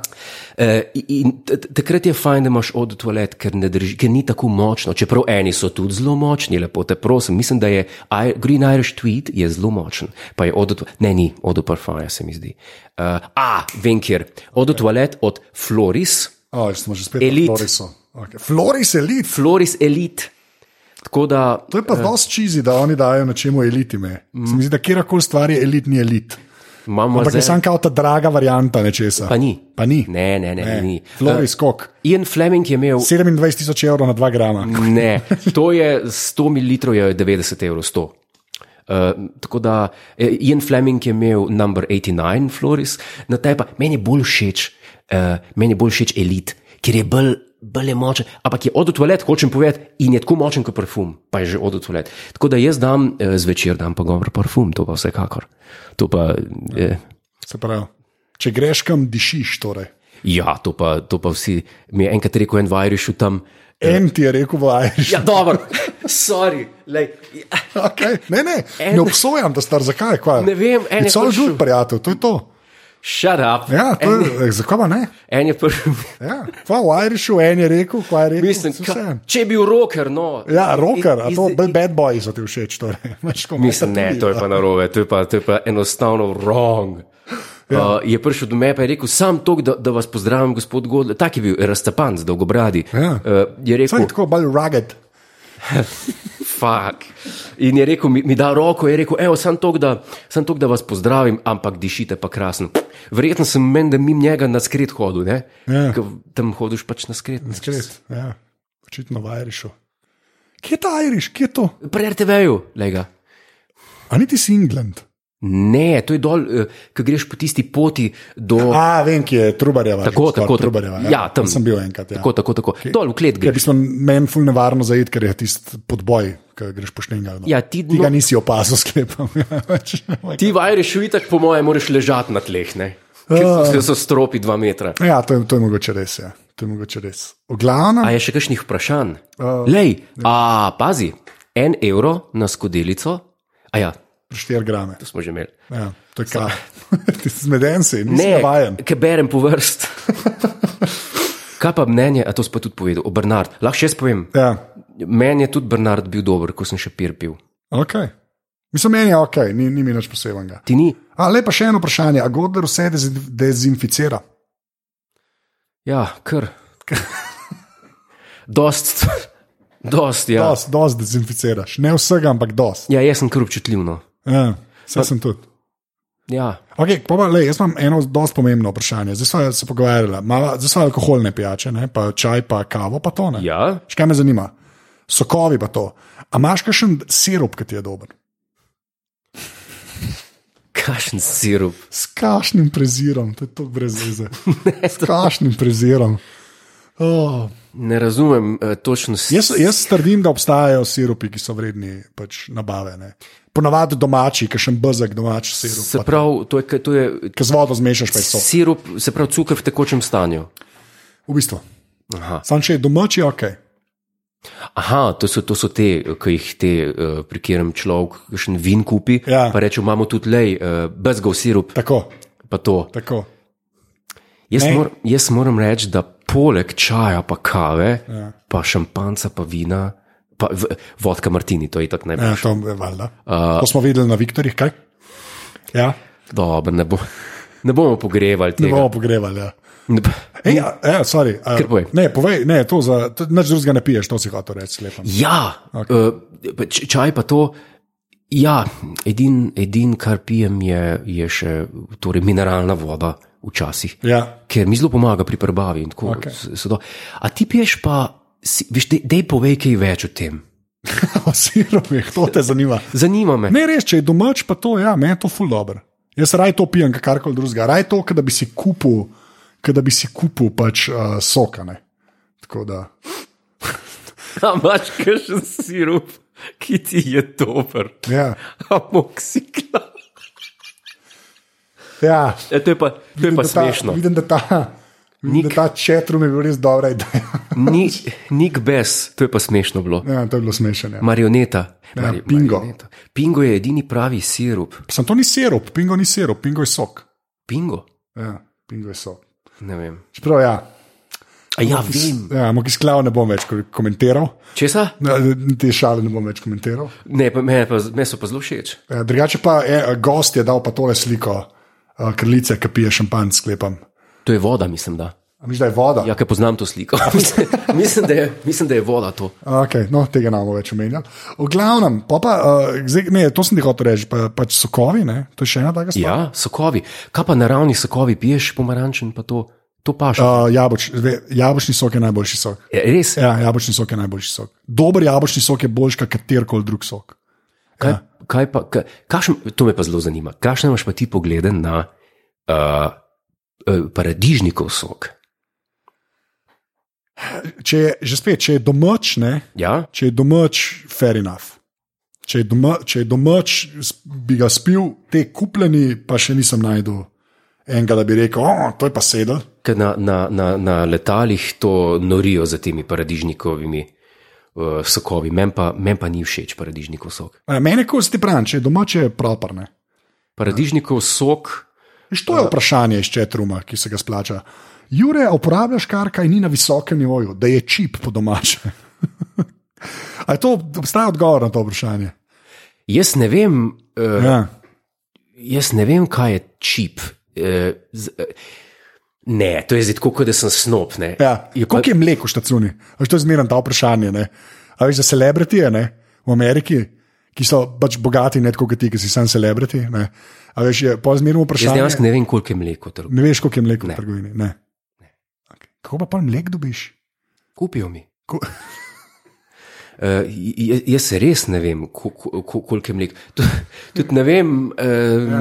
Uh, in takrat je fajn, da imaš od toalet, ker, drži, ker ni tako močno. Čeprav eni so tudi zelo močni, lepo te prosim. Mislim, da je I, Green Irish Tweed je zelo močen. Pa je od, ne, ni od parfaja, se mi zdi. Uh, a, vem kjer. Od toalet od Floris, O, smo že spet Elite. pri Florisu. Okay. Floris Elite. Floris Elite. Tako da, To je pa uh, dosti čizi, da oni dajo na čemu eliti. Mm. Se mi zdi, da kjerkoli stvar je elit, ni elit. imamo Ampak je zdaj. sam kao ta draga varianta nečesa. Pa ni. Pa ni. Ne, ne, ne, ne. ni. Floris, kok. Ian Fleming je imel 27 tisoč evrov na 2 grama. <laughs> Ne, to je 100 ml, je 90 evrov 100. Uh, tako da eh, Ian Fleming je imel number 89, Floris, na tej pa meni je bolj všeč, uh, meni je bolj všeč elit, ker je bolj. Bolj je močen, ampak je od toalet, hočem povedati, in je tako močen kot parfum, pa je že od toalet. Tako da jaz dam eh, zvečer, dam pa dober parfum, to pa vsekakor. To pa, eh, Se pravi, če greš kam, dišiš. Torej. ja, to pa, to pa vsi. Mi je enkrat rekel en vajriš tam. En ti je rekel v Irish. Ja, dobro, <laughs> sorry, lej. Okay. Ne, ne, <laughs> En- ne obsojam, da star zakaj. Kva? Ne vem, en je prišel- good, prijatelj, to je to. Shut up. Ja, to en, je, zakaj pa ne? en je prvi. Ja, kva v Irishu, en je rekel, kva je rekel. Mislim, ka, če je bil roker, no. Ja, rocker, a to bolj bad boys so ti všeč. Torej. <laughs> Mislim, ne, to je pa narobe, to je pa, to je pa enostavno wrong. Ja. Uh, je prišel do mene in rekel: Sam to, da, da vas pozdravim, gospod Godler. Tak je bil, razcapan, z dolgobradi. Ja. Uh, je Saj rekel: tako bolj rugged. <laughs> Fuck. In je rekel, mi, mi da roko, je rekel: Evo, sam to, da, sam tok, da vas pozdravim, ampak dišite pa krasno. Verjetno sem meni, da mi njega na skrit hodil, ne? Ja. Ker Tam hodiš pač na skrit. Skret, ja, očitno v Irishu. Kje je ta Irish, kje je to? Pri RTV-ju, lega. A niti si England. Ne, to je dol, uh, ki greš po tisti poti do. A, vem, ki je Trubarjeva. Tako, skoraj tako. Trubarjeva. Ja, tam. sem bil enkrat. Ja. Tako, tako, tako. Dol v klet Je v greš. bistvu meni ful nevarno zaid, ker je tisti podboj, ki greš po štengal. Ja, ti, Ti ga no, nisi opazil, sklepam. <laughs> Ja, ti v Irišu itak, po mojem, moraš ležati na tleh, ne? Ker so, so stropi dva metra. ja, to je, to je mogoče res. Ja. To je mogoče res. V glavnem, A je še kakšnih vprašanj? Uh, Lej, a pazi, en evro na skodelico, a ja, 4 grame. to smo že imeli. Ja, to je kar. <laughs> Ti si zmeden si, Ne, navajen. ki berem po vrst. <laughs> Kaj pa mnenje, a to si pa tudi povedal, o Bernard. Lahko še jaz povem. Ja, Meni je tudi Bernard bil dober, ko sem še pir pil. ok. Mislim, meni je ok, ni, ni mi nič posebenega. Ti ni? A, lepa še eno vprašanje. A Godler vse dezi- dezinficira? Ja, kar. <laughs> Dost, dost, ja. Dost, dost dezinficiraš. Ne vsega, ampak dost. Ja, jaz sem kar občutljiv. No. Ja, sem tudi. Ja, Okay, pa, pa, lej, jaz imam eno dosti pomembno vprašanje. Zdaj smo se pogovarjali, zdaj so alkoholne pijače, ne? pa čaj, pa kavo, pa to ne. ja. Še kaj me zanima? Sokovi pa to. A imaš kakšen sirup, ki ti je dober? kašen sirup. S kašnim prezirom, to je to brez veze. <laughs> S kašnim prezirom. Oh. Ne razumem uh, točno Jaz, jaz trdim, da obstajajo sirupi, ki so vredni pač, nabave. Ne? Ponavadi domači, kakšen bezek domač sirup. Se pravi, to je, to je Ki z vodo zmešaš, pa je so. sirup, se pravi, cukor v tekočem stanju. V bistvu. Aha, Sam če je domači, ok. Aha to, so, to so te, ki jih te, uh, pri katerem človek še vin kupi. Ja. Pa reče, imamo tudi lej, uh, bezgov sirup, Tako, pa to. tako. Jaz, Ne. mor, jaz moram reči, da poleg čaja, pa kave, Ja. pa šampanca, pa vina, pa vodka Martini, to je tako Ja, najbolj. to je valjda. Uh, To smo videli na Viktorjih, kaj? Ja, Dobro, ne, bo, <laughs> ne bomo pogrevali ne tega. bomo pogrevali. Ja. Ne. Ej, ja, ja, sorry, Kar povej. ne, povej, ne, to za, to, nič drugega ne piješ, to si hotel reči, lepo. Ja, okay. uh, čaj pa to. Ja, edin, edin kar pijem, je, je še torej, mineralna voda, včasih, Ja, ker mi zelo pomaga pri prebavi. tako, Okej. s- to. A ti piješ pa, si, veš, dej, dej povej kaj več o tem. <laughs> o sirupih, to te zanima. Zanima me. Ne, res, če je domač, pa to, ja, meni je to ful dobro. Jaz raj to pijem, kot karkoli drugega. Raj to, da bi si kupil, da bi si kupil pač uh, sokane. Tako da. <laughs> A imaš kakšen sirup, ki ti je dober, Ja, amoxikla. ja. E, to je pa, to je pa da ta, smešno. vidim, da ta, Nik, ta četrum je bil res dobra ideja. <laughs> Ni, Nik Bes, to je pa smešno bilo. ja, to je bilo smešno. Ja. Marioneta. Ja, Mari- Pingo. marioneta. Pingo je edini pravi sirup. Sam to ni sirup, pingo ni sirup, pingo je sok. Pingo? Ja, pingo je sok. Ne vem. Čeprav, ja, A ja, vem. ja moki sklav ne bom več ko- komentiral. Česa? Ja, Te šale ne bom več komentiral. Ne, pa, me, pa, me so pa zelo všeč. Ja, drugače pa je, gost je dal pa tole sliko uh, krlice, ki pije šampanj, sklepam. To je voda, mislim, da. A Misliš, da je voda? Ja, ker poznam to sliko. <laughs> mislim, mislim, da je, mislim, da je voda to. Okay, no, tega ne bomo več omenjali. V glavnem, pa pa, uh, zdaj, ne, to sem ti hotel reči, pa, pač sokovi, ne? to je še ena taka stvar. Ja, sokovi. Kaj pa naravni sokovi, piješ pomarančen, pa to, to paš. Uh, jaboč, ve, jabočni sok je najboljši sok. Je, res? Ja, jabočni sok je najboljši sok. Dober jabočni sok je boljši kot katerkoli drug sok. Kaj, kaj pa, kaj, kakšen, to me pa zelo zanima. Kakšne imaš pa ti poglede na uh, paradižnikov sok? Če je, že spet, če je domač, ne, Ja? če je domač, fair enough. Če je, doma, če je domač, bi ga spil, te kupljeni, pa še nisem najdel enega, da bi rekel, oh, to je pa sedel. Ker na, na, na, na letalih to norijo za temi paradižnikovimi uh, sokovi. Meni pa, men pa ni všeč paradižnikov sok. A, Mene ko ti pravim, če je domač, je proper. Ne. Paradižnikov sok, Viš, to je vprašanje iz četruma, ki se ga splača. Jure, uporabljaš kar kaj ni na visokem nivoju, da je čip po domače. <laughs> Ali to obstaja odgovor na to vprašanje? jaz ne vem, uh, Ja. jaz ne vem, kaj je čip. Uh, z, uh, ne, to je zdaj tako, kot da sem snop. ne. Ja. Je pa- Koliko je mleko v štacuni? A veš, to je zmerno ta vprašanje. Ne? A veš, za celebritije ne? v Ameriki, ki so pač bogati, ne tako kot ti, ki si sam celebrity. Ne? A veš, je pa zmerno Jaz vprašanje. dejansko ne vem, koliko je mleko. trg. Ne veš, koliko je mleka v Ne. trgovini. Ne. Okay. Kako pa pa mlek dobiš? Kupijo mi. Ko... <laughs> Uh, jaz res ne vem, ko- ko- ko- koliko je mleka. Tud- Tudi ne vem. Uh, ja.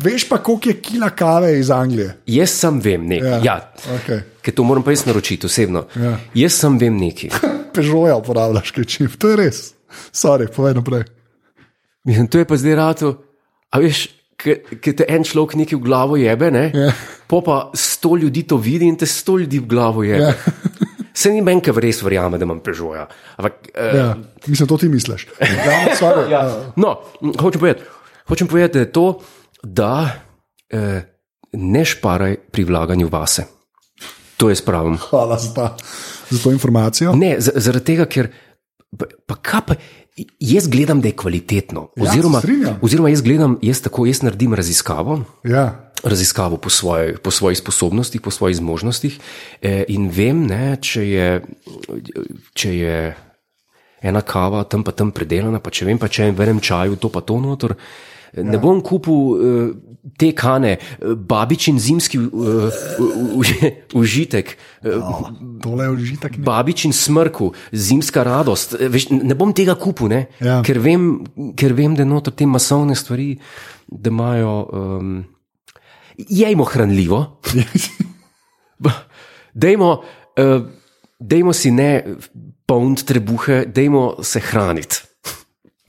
Veš pa, koliko je kila kave iz Anglije. Jaz sem vem nekaj. Ja. Ja, Okay. ker to moram pa jaz naročiti osebno. Ja. Jaz sem vem nekaj. <laughs> Pežoja uporabljaš, kaj čip. To je res. Sorry, povej naprej. Mislim, to je pa zdaj rado. A veš, ki te en človek nekaj v glavo jebe, ne? Ja. Po pa sto ljudi to vidi in te sto ljudi v glavo jebe. Ja. Se ni meni, ki res verjame, da imam pežoja. Ampak, uh, Ja. Mislim, to ti misliš. Ja, ja. No, hočem povedati, hočem povedati, da je to, da eh, ne šparaj pri vlaganju vase. To je spravim. Hvala za, ta, za to informacijo. Ne, zaradi tega, ker pa, pa kaj pa, jaz gledam, da je kvalitetno. Ja, Oziroma, strinjam. oziroma jaz gledam, jaz tako, jaz naredim raziskavo. Ja. Raziskavo po, svoje, po svojih sposobnostih, po svojih zmožnostih, eh, in vem, ne, če, je, če je ena kava tam pa tam predelana, pa če vem, pa če je v enem čaju to pa to noter. Ja. Ne bom kupil uh, te kane, eh, babičin zimski uh, <laughs> užitek, uh, Tole je užitek. ne. babičin smrku, zimska radost. Veš, ne bom tega kupil, ne? Ja. ker, vem, ker vem, da noter te masovne stvari, da imajo. Um, jejmo hranljivo, <laughs> dajmo, uh, dajmo si ne polniti trebuhe, dajmo se hraniti.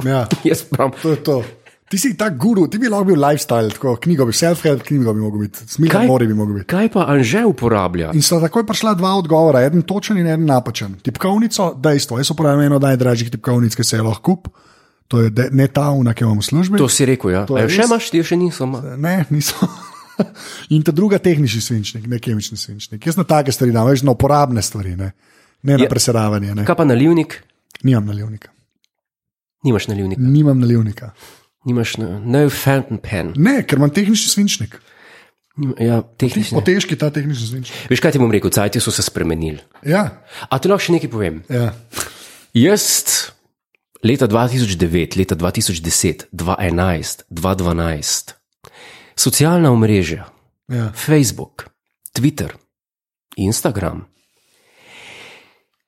Ja. <laughs> Jaz pravim, To je to. Ti si ta guru, ti bi lahko bil lifestyle, tako knjigo bi, self-help knjigo bi mogel biti, smilno Kaj? mori bi mogel biti. kaj pa Anže uporablja? In sta takoj prišla dva odgovora, en točen in en napačen. Tipkovnico, dejstvo, jaz uporabljam eno najdražjih tipkovnic, ki se je lahko kup, to je de, ne ta ki jo imam v službi. To si rekel, ja. Je še imaš, ti še niso. ma? Ne, niso. <laughs> In ta druga tehnični svinčnik, ne kemični svinčnik. Jaz na take stvari dam, veš, na uporabne stvari, ne, ne na Je- preseravanje. Ne. Kaj pa nalivnik? Nimam nalivnika. Nimaš nalivnika, Nimam nalivnika. Nimaš na, no fountain pen. Ne, ker imam tehnični svinčnik. Ja, tehnični. Otežki ta tehnični svinčnik. Veš kaj ti bom rekel, cajti so se spremenili. Ja, A ti lahko še nekaj povem? ja. Jaz leta 2009, leta 2010, 2011, 2012, socialna omrežja, ja. Facebook, Twitter, Instagram.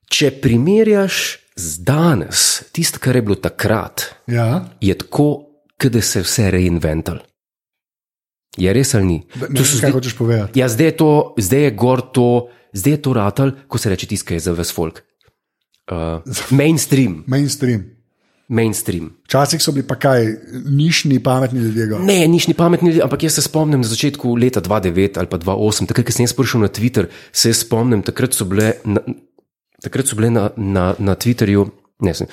Če primerjaš z danes, tisto, kar je bilo takrat, ja. je tako, kot da se je vse reinvental. Je res ali ni? Da, Ne so kaj zdaj- hočeš povedati. Ja, zdaj je to, zdaj je gor to, zdaj je to ratal, ko se reče tiskaj za ves folk. Uh, <laughs> mainstream. Mainstream. mainstream. Včasih so bili pa kaj, nišni, pametni ljudje. gor. Ne, nič ni pametni, ljudje, ampak jaz se spomnim na začetku leta 2009 ali pa 2008, takrat, ko sem jaz prišel na Twitter, se spomnim, takrat so bile na, takrat so bile na, na, na Twitterju, ne uh,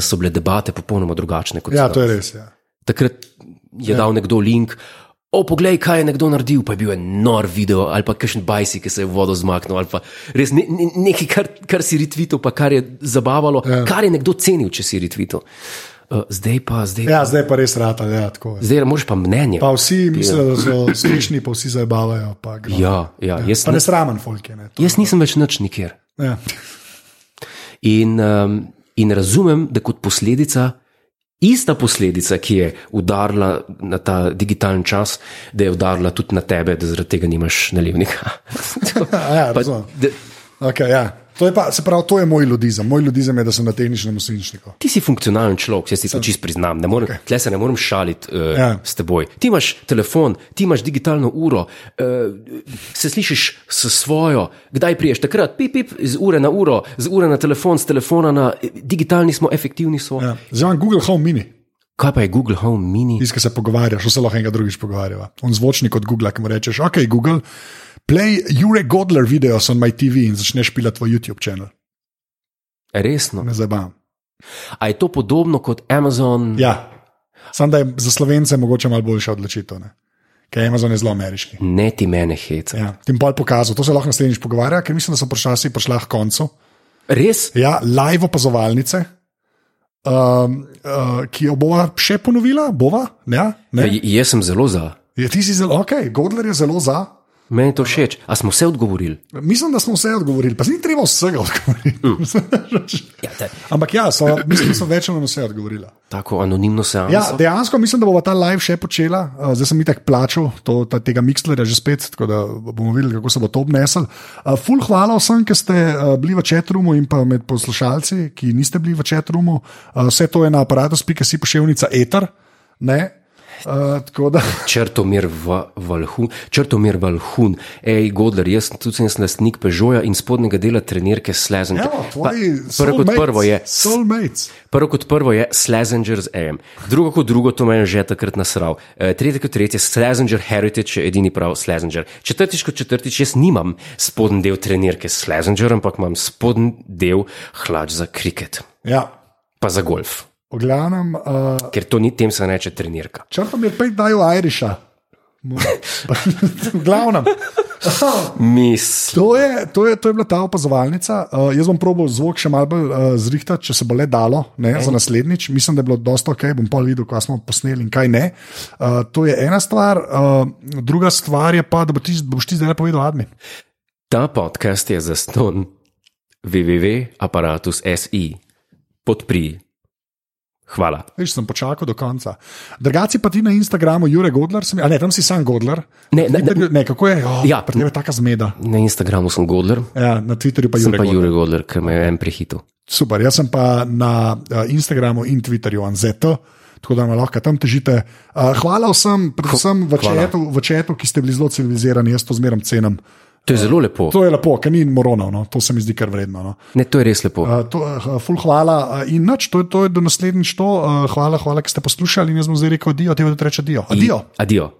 so bile debate popolnoma drugačne kot Ja, so to je res. Ja. Takrat je dal nekdo link. O, poglej, kaj je nekdo naredil, pa je bil en nor video ali pa kakšen bajsi, ki se je v vodo zmaknil, ali pa res ne, ne, nekaj, kar, kar si retvital, pa kar je zabavalo, ja. kar je nekdo cenil, če si retvital. Uh, zdaj pa, zdaj, ja, zdaj pa res rata. Ja, tako je. zdaj moraš pa mnenje. pa vsi mislijo, da so smešni, pa vsi zabavajo. Pa, gre. Ja, ja, jaz, pa ne sramen folk je. Ne, to. jaz nisem več nič nikjer. ja. In, um, in razumem, da kot posledica, ista posledica, ki je udarila na ta digitalni čas, da je udarila tudi na tebe, da zaradi tega nimaš nalivnika. <laughs> <laughs> ja, Pa, razumem. da, Okay, ja. To je pa, se pravi, to je moj ljudizem. Moj ljudizem je, da sem na tehničnem uslinčniku. ti si funkcionalen človek, jaz ti to čist priznam. Ne morem, okay. se ne morem šaliti uh, Ja. s teboj. Ti imaš telefon, ti imaš digitalno uro, uh, se slišiš s svojo, kdaj priješ takrat, pip, pip, z ure na uro, z ure na telefon, z telefona na digitalni smo, efektivni smo. Ja. Zdaj imam Google Home Mini, Kaj pa je Google Home Mini? ki se pogovarjaš, vse lahko enega drugič pogovarjava. On zvočnik od Google, ki mu rečeš, ok, Google, play Jure Godler videos on my TV in začneš pilati tvoj YouTube kanal. Resno. Ne zabavam. A je to podobno kot Amazon? Ja, samo da je za slovence mogoče malo boljša odločitev. Ne? Ker je Amazon je zelo ameriški. Ne ti mene heca. Ja. Tim pol pokazal, to se lahko naslednjič pogovarja, ker mislim, da so počasi prišla k koncu. Res? Ja, live opazovalnice, um, uh, ki jo bova še ponovila, bova. Ja, Ja, ne? j- jaz sem zelo za. Je, ti si zelo, ok, Godler je zelo za. Meni je to všeč. A smo vse odgovorili? Mislim, da smo vse odgovorili, pa si ni treba vsega odgovoriti. Mm. Ja, te, Ampak ja, so, mislim, da so večino vse odgovorila. tako anonimno seanso. Ja, dejansko mislim, da bo ta live še počela. Uh, Zdaj sem itak plačal to, ta, tega Mixlerja že spet, tako da bomo videli, kako se bo to obnesel. Uh, ful hvala vsem, ki ste uh, bili v chatroomu in pa med poslušalci, ki niste bili v chatroomu. Uh, vse to je na aparatu.si pošiljnica Ether. Ne? Uh, da, <laughs> Črtomir Va- Valhun, Črtomir Valhun, ej, Godler, jaz sem tudi sem lastnik Pežoja in spodnjega dela trenirke Slezenger. tvoji Prvo kot prvo je, soulmates. prvo kot prvo je Slezenger z AM, drugo kot drugo, to me je že takrat nasral, e, tretje kot tretje, Slezenger Heritage je edini prav Slezenger. Četrtič kot četrtič, jaz nimam spodnji del trenirke Slezenger, ampak imam spodnji del hlač za kriket, Ja, pa za golf, glavnem, uh, ker to ni tem se reče trenirka. črpam je pej dajo Iriša. V glavnem. Mis. To je, to, je, to je bila ta opazovalnica. Uh, jaz bom probil zvok še malo bolj uh, zrihtati, če se bo le dalo, ne, za naslednjič. Mislim, da je bilo dosta ok, bom pol videl, kaj smo posneli in kaj ne. Uh, to je ena stvar. Uh, druga stvar je pa, da bo ti, boš ti zdaj povedal, admin. Ta podcast je zaston www.apparatus.si. Podpri. Hvala. Veš, sem počakal do konca. Drugaci pa ti na Instagramu, Jure Godler, sem, ne, tam si sam Godler. Ne, ne, ne. ne kako je? Oh, Ja. pri tebi je taka zmeda. Na Instagramu sem Godler, Ja, na Twitterju pa sem Jure pa Godler. Jure Godler, ki me je en prehitil. Super, jaz sem pa na uh, Instagramu in Twitterju Anzeto. Tako da me lahko tam težite. Uh, hvala vsem, predvsem v četu, v četu, ki ste bili zelo civilizirani, jaz to zmeraj cenim. To je zelo lepo. To je lepo, ker ni moronov, no? to se mi zdi kar vredno. No? Ne, to je res lepo. Uh, to, uh, ful hvala uh, in nič, to, to je do naslednjič to. Uh, hvala, hvala, ker ste poslušali in jaz bom zdaj rekel adijo, te bodo reči adijo. Adijo. Adijo.